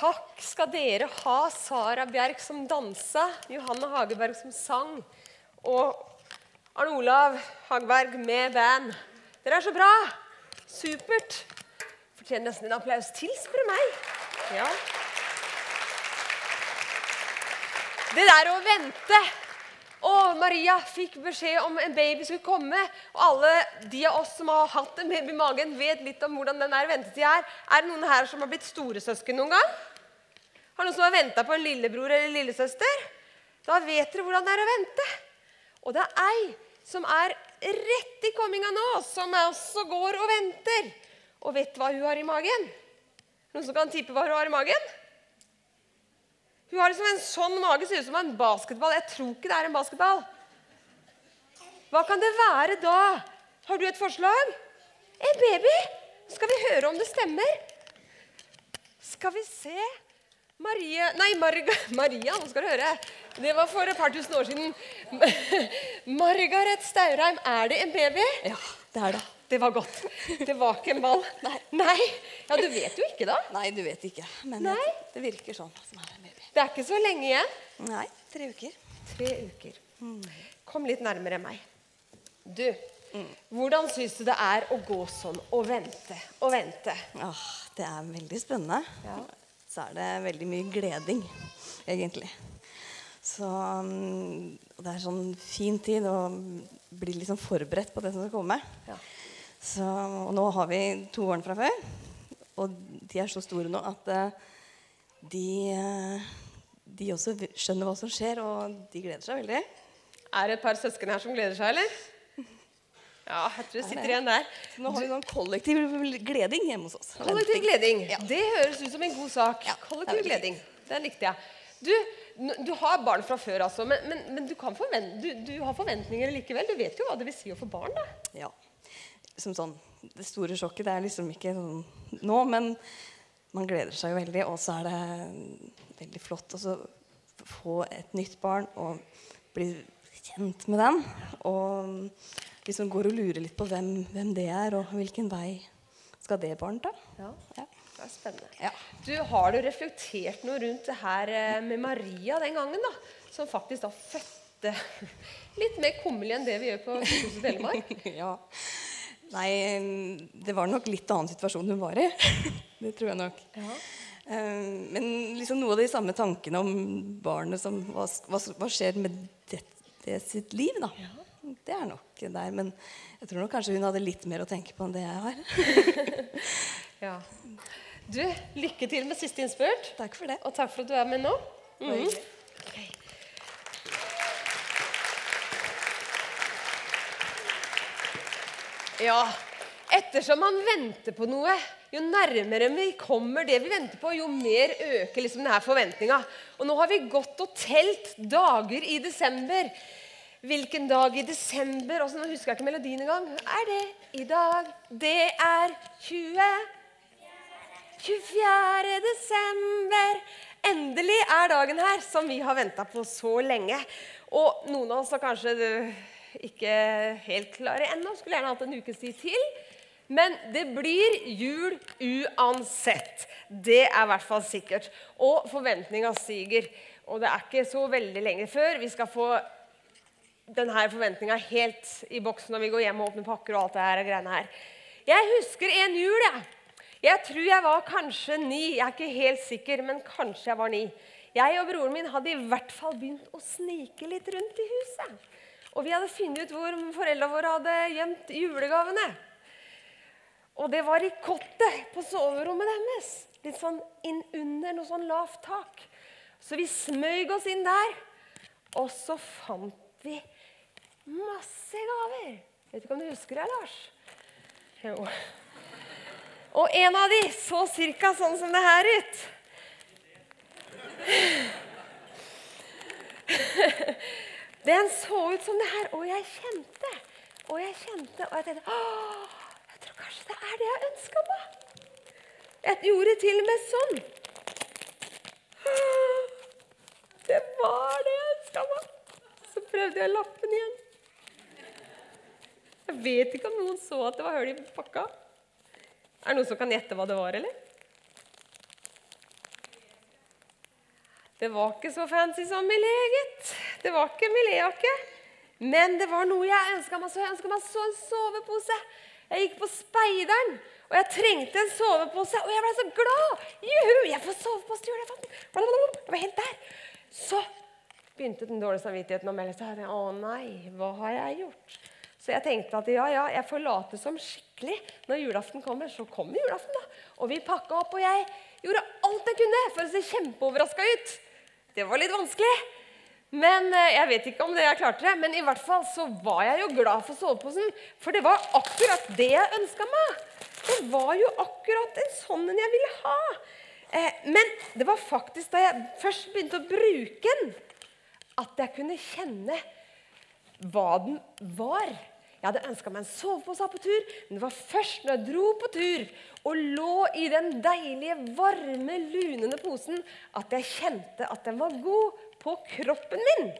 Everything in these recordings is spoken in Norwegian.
takk skal dere ha, Sara Bjerk som dansa, Johanne Hageberg som sang, og Arne Olav Hageberg med band. Dere er så bra! Supert. Fortjener nesten en applaus til, spør du meg. Ja. Det der å vente å, Maria fikk beskjed om en baby skulle komme. Og alle de av oss som har hatt en baby i magen, vet litt om hvordan den ventetida er. Er det noen her som har blitt storesøsken noen gang? Har noen som har venta på en lillebror eller lillesøster? Da vet dere hvordan det er å vente. Og det er ei som er rett i komminga nå, som også går og venter. Og vet hva hun har i magen? Noen som kan tippe hva hun har i magen? Hun har liksom en sånn mage, ser ut som en basketball. Jeg tror ikke det er en basketball. Hva kan det være da? Har du et forslag? En baby? Skal vi høre om det stemmer? Skal vi se Marie Nei, Marga, Maria, nå skal du høre. Det var for et par tusen år siden. Margaret Staurheim, er det en baby? Ja, det er det. Det var godt. Det var ikke en ball. Nei. Nei. Ja, du vet jo ikke, da. Nei, du vet ikke. Men Nei. det virker sånn. Som er en baby. Det er ikke så lenge igjen. Nei, tre uker. Tre uker. Kom litt nærmere meg. Du, hvordan syns du det er å gå sånn og vente og vente? Åh, det er veldig spennende. Ja. Så er det veldig mye gleding, egentlig. Så um, det er sånn fin tid å bli liksom forberedt på det som skal komme. Ja. Så, og nå har vi to årene fra før, og de er så store nå at uh, de, eh, de også skjønner hva som skjer, og de gleder seg veldig. Er det et par søsken her som gleder seg, eller? Ja, jeg tror det sitter igjen der. Så nå har vi sånn kollektiv gleding hjemme hos oss. Kollektiv gleding. Ja. Det høres ut som en god sak. Ja, Kollektiv gleding. Den likte jeg. Du, du har barn fra før, altså, men, men, men du, kan du, du har forventninger likevel. Du vet jo hva det vil si å få barn, da. Ja. Som sånn, det store sjokket det er liksom ikke sånn nå, men man gleder seg jo veldig. Og så er det veldig flott å få et nytt barn og bli kjent med den. Og liksom går og lurer litt på hvem, hvem det er, og hvilken vei skal det barnet ta. Ja. Ja. Det er spennende. Ja. Du, Har du reflektert noe rundt det her eh, med Maria den gangen? da? Som faktisk da fødte litt mer kummerlig enn det vi gjør på Sykehuset Telemark? ja. Nei, det var nok litt annen situasjon hun var i. det tror jeg nok. Ja. Eh, Men liksom noe av de samme tankene om barnet som Hva, hva, hva skjer med det, det sitt liv, da? Det er nok der. Men jeg tror nok kanskje hun hadde litt mer å tenke på enn det jeg har. ja. Du, lykke til med siste innspurt. Takk for det. Og takk for at du er med nå. Bare okay. Ja, ettersom man venter på noe, jo nærmere vi kommer det vi venter på, jo mer øker liksom denne forventninga. Og nå har vi gått og telt dager i desember. Hvilken dag i desember? også, nå husker jeg ikke melodien engang. Er det i dag? Det er 20 24. desember. Endelig er dagen her som vi har venta på så lenge. Og noen av oss er kanskje ikke helt klare ennå. Skulle gjerne hatt en ukes tid til. Men det blir jul uansett. Det er i hvert fall sikkert. Og forventninga stiger. Og det er ikke så veldig lenge før vi skal få denne forventninga helt i boks når vi går hjem og åpner pakker og alt det her greiene her. Jeg husker en jul, jeg. Jeg tror jeg var kanskje ni. Jeg er ikke helt sikker, men kanskje jeg var ni. Jeg og broren min hadde i hvert fall begynt å snike litt rundt i huset. Og vi hadde funnet ut hvor foreldrene våre hadde gjemt julegavene. Og det var i kottet på soverommet deres. Litt sånn inn under noe sånn lavt tak. Så vi smøg oss inn der, og så fant vi masse gaver. Vet ikke om du husker det, Lars? Jo. Og en av de så cirka sånn som det her ut. Den så ut som det her, og jeg kjente. Og jeg kjente, og jeg tenkte jeg tror kanskje det er det jeg ønska meg. Jeg gjorde til og med sånn. Det var det jeg ønska meg. Så prøvde jeg lappen igjen. Jeg vet ikke om noen så at det var hull i pakka. Er det noen som kan gjette hva det var, eller? Det var ikke så fancy som Milé, gitt. Det var ikke Milé-jakke. Men det var noe jeg ønska meg så. Jeg ønska meg så en sovepose. Jeg gikk på Speideren, og jeg trengte en sovepose. Og jeg ble så glad! Juhu, jeg får sovepose til jul! Jeg var helt der. Så begynte den dårlige samvittigheten å melde seg. Å nei, hva har jeg gjort? Så jeg tenkte at ja, ja, jeg får late som skikkelig. Når julaften kommer, så kommer julaften, da. Og vi pakka opp, og jeg gjorde alt jeg kunne for å se kjempeoverraska ut. Det var litt vanskelig. Men eh, Jeg vet ikke om det jeg klarte det, men i hvert fall så var jeg jo glad for soveposen. For det var akkurat det jeg ønska meg. Det var jo akkurat en sånn en jeg ville ha. Eh, men det var faktisk da jeg først begynte å bruke den, at jeg kunne kjenne hva den var. Jeg hadde ønska meg en sovepose på tur, men det var først når jeg dro på tur og lå i den deilige, varme, lunende posen, at jeg kjente at den var god på kroppen min.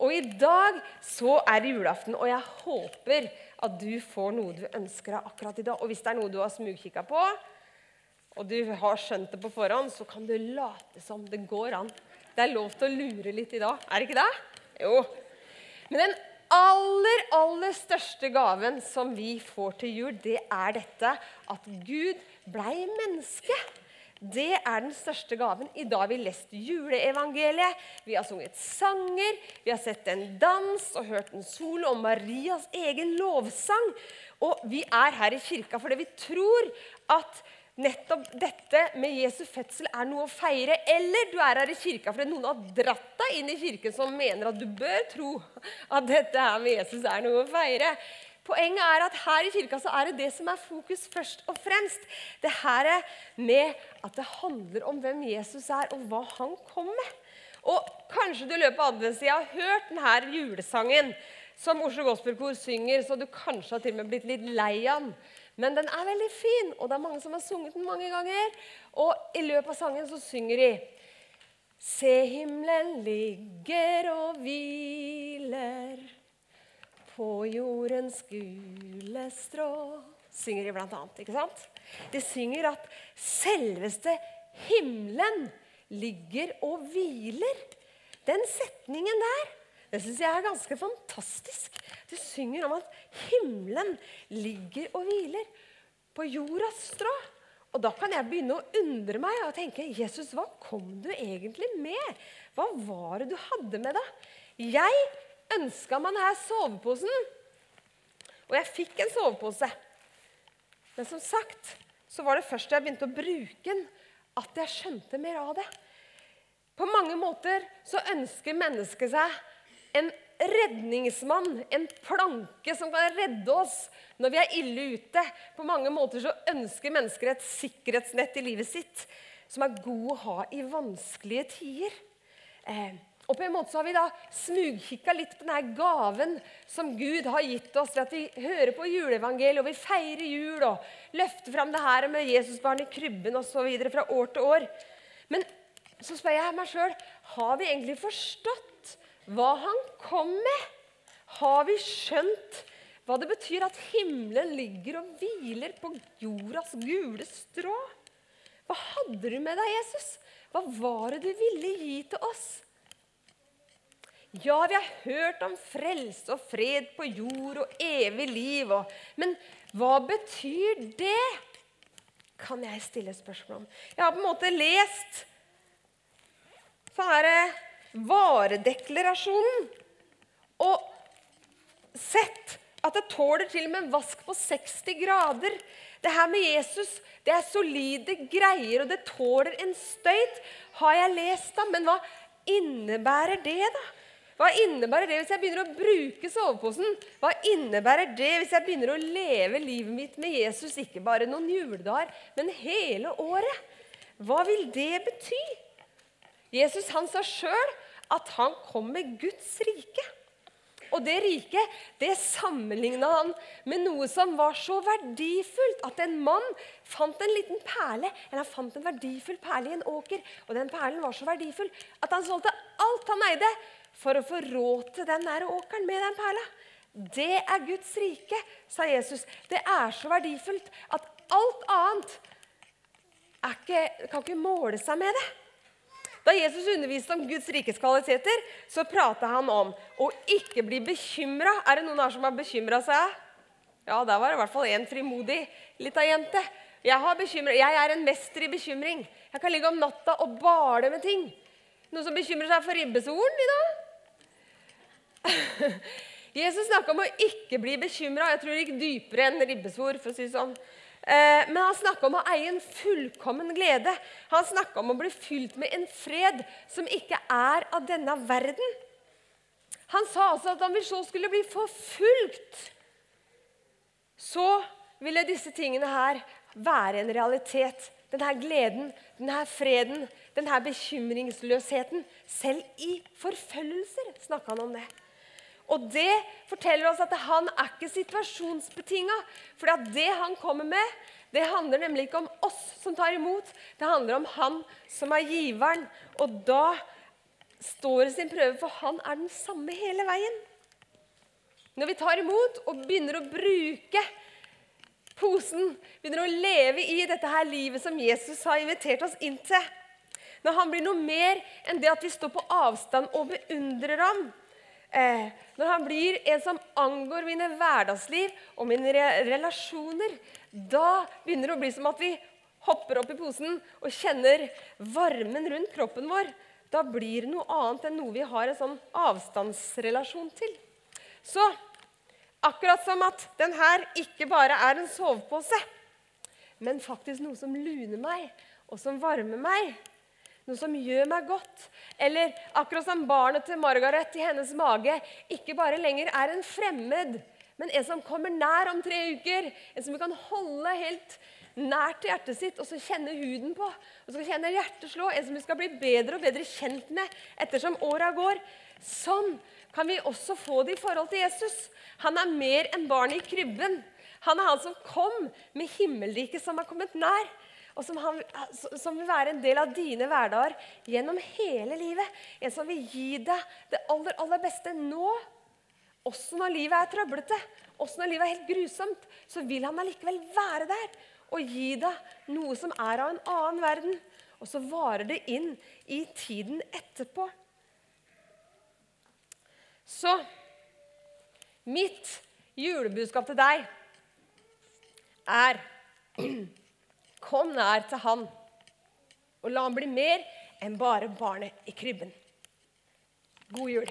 Og i dag så er det julaften, og jeg håper at du får noe du ønsker deg akkurat i dag. Og hvis det er noe du har smugkikka på, og du har skjønt det på forhånd, så kan du late som det går an. Det er lov til å lure litt i dag. Er det ikke det? Jo. Men den aller, aller største gaven som vi får til jul, det er dette at Gud blei menneske. Det er den største gaven. I dag har vi lest juleevangeliet, vi har sunget sanger, vi har sett en dans og hørt en sol om Marias egen lovsang. Og vi er her i kirka fordi vi tror at nettopp dette med Jesu fødsel er noe å feire. Eller du er her i kirka fordi noen har dratt deg inn i kirken som mener at du bør tro at dette her med Jesus er noe å feire. Poenget er at her i kirka så er det det som er fokus først og fremst. Det her er med at det handler om hvem Jesus er, og hva han kom med. Og kanskje du i løpet av adventstida har hørt denne julesangen som Oslo Gospelkor synger, så du kanskje har til og med blitt litt lei av den. Men den er veldig fin, og det er mange som har sunget den mange ganger. Og i løpet av sangen så synger de Se, himmelen ligger og hviler på jordens gule strå. Synger de blant annet, ikke sant? De synger at selveste himmelen ligger og hviler. Den setningen der det syns jeg er ganske fantastisk. Du synger om at himmelen ligger og hviler på jordas strå. Og da kan jeg begynne å undre meg og tenke Jesus, hva kom du egentlig med? Hva var det du hadde med deg? Jeg ønska meg denne soveposen, og jeg fikk en sovepose. Men som sagt så var det først da jeg begynte å bruke den, at jeg skjønte mer av det. På mange måter så ønsker mennesket seg en redningsmann, en planke som kan redde oss når vi er ille ute. På mange måter så ønsker mennesker et sikkerhetsnett i livet sitt som er god å ha i vanskelige tider. Eh, og på en måte så har vi da smugkikka litt på denne gaven som Gud har gitt oss ved at vi hører på juleevangeliet og vi feirer jul og løfter fram det her med Jesusbarn i krybben osv. fra år til år. Men så spør jeg meg sjøl har vi egentlig forstått hva han kom med? Har vi skjønt hva det betyr at himmelen ligger og hviler på jordas gule strå? Hva hadde du med deg, Jesus? Hva var det du ville gi til oss? Ja, vi har hørt om frelse og fred på jord og evig liv. Og, men hva betyr det? Kan jeg stille spørsmål om. Jeg har på en måte lest så er herre varedeklarasjonen og sett at det tåler til og med en vask på 60 grader. Det her med Jesus det er solide greier, og det tåler en støyt, har jeg lest. da, Men hva innebærer det, da? Hva innebærer det hvis jeg begynner å bruke soveposen? Hva innebærer det hvis jeg begynner å leve livet mitt med Jesus ikke bare noen juledager, men hele året? Hva vil det bety? Jesus han sa sjøl at han kom med Guds rike. Og det riket det sammenligna han med noe som var så verdifullt at en mann fant en liten perle eller han fant en verdifull perle i en åker. Og den perlen var så verdifull at han solgte alt han eide, for å få råd til den der åkeren med den perla. Det er Guds rike, sa Jesus. Det er så verdifullt at alt annet ikke, kan ikke måle seg med det. Da Jesus underviste om Guds rikes kvaliteter, så prata han om å ikke bli bekymra. Er det noen her som har bekymra seg? Ja, der var det i hvert fall en frimodig lita jente. Jeg, jeg er en mester i bekymring. Jeg kan ligge om natta og bale med ting. Noen som bekymrer seg for ribbesolen i dag? Jesus snakka om å ikke bli bekymra. Jeg tror det gikk dypere enn ribbesvor. for å si sånn. Eh, men han snakker om å eie en fullkommen glede. Han snakker om å bli fylt med en fred som ikke er av denne verden. Han sa altså at om vi så skulle bli forfulgt, så ville disse tingene her være en realitet. Denne gleden, denne freden, denne bekymringsløsheten. Selv i forfølgelser snakka han om det. Og det forteller oss at han er ikke situasjonsbetinga. For det han kommer med, det handler nemlig ikke om oss som tar imot. Det handler om han som er giveren. Og da står det sin prøve, for han er den samme hele veien. Når vi tar imot og begynner å bruke posen, begynner å leve i dette her livet som Jesus har invitert oss inn til Når han blir noe mer enn det at vi står på avstand og beundrer ham, eh, når han blir en som angår mine hverdagsliv og mine re relasjoner, da begynner det å bli som at vi hopper opp i posen og kjenner varmen rundt kroppen vår. Da blir det noe annet enn noe vi har en sånn avstandsrelasjon til. Så akkurat som at den her ikke bare er en sovepose, men faktisk noe som luner meg, og som varmer meg noe som gjør meg godt. Eller akkurat som barnet til Margaret i hennes mage ikke bare lenger er en fremmed, men en som kommer nær om tre uker. En som vi kan holde helt nært til hjertet sitt og så kjenne huden på. Og så kjenne hjertet slå. En som vi skal bli bedre og bedre kjent med ettersom åra går. Sånn kan vi også få det i forhold til Jesus. Han er mer enn barnet i krybben. Han er han som kom med himmelriket som har kommet nær og som, han, som, vil være en del av dine hverdager gjennom hele livet. En som vil gi deg det aller, aller beste nå. Også når livet er trøblete, også når livet er helt grusomt, så vil han allikevel være der og gi deg noe som er av en annen verden. Og så varer det inn i tiden etterpå. Så mitt julebudskap til deg er Kom nær til han, og la han bli mer enn bare barnet i krybben. God jul.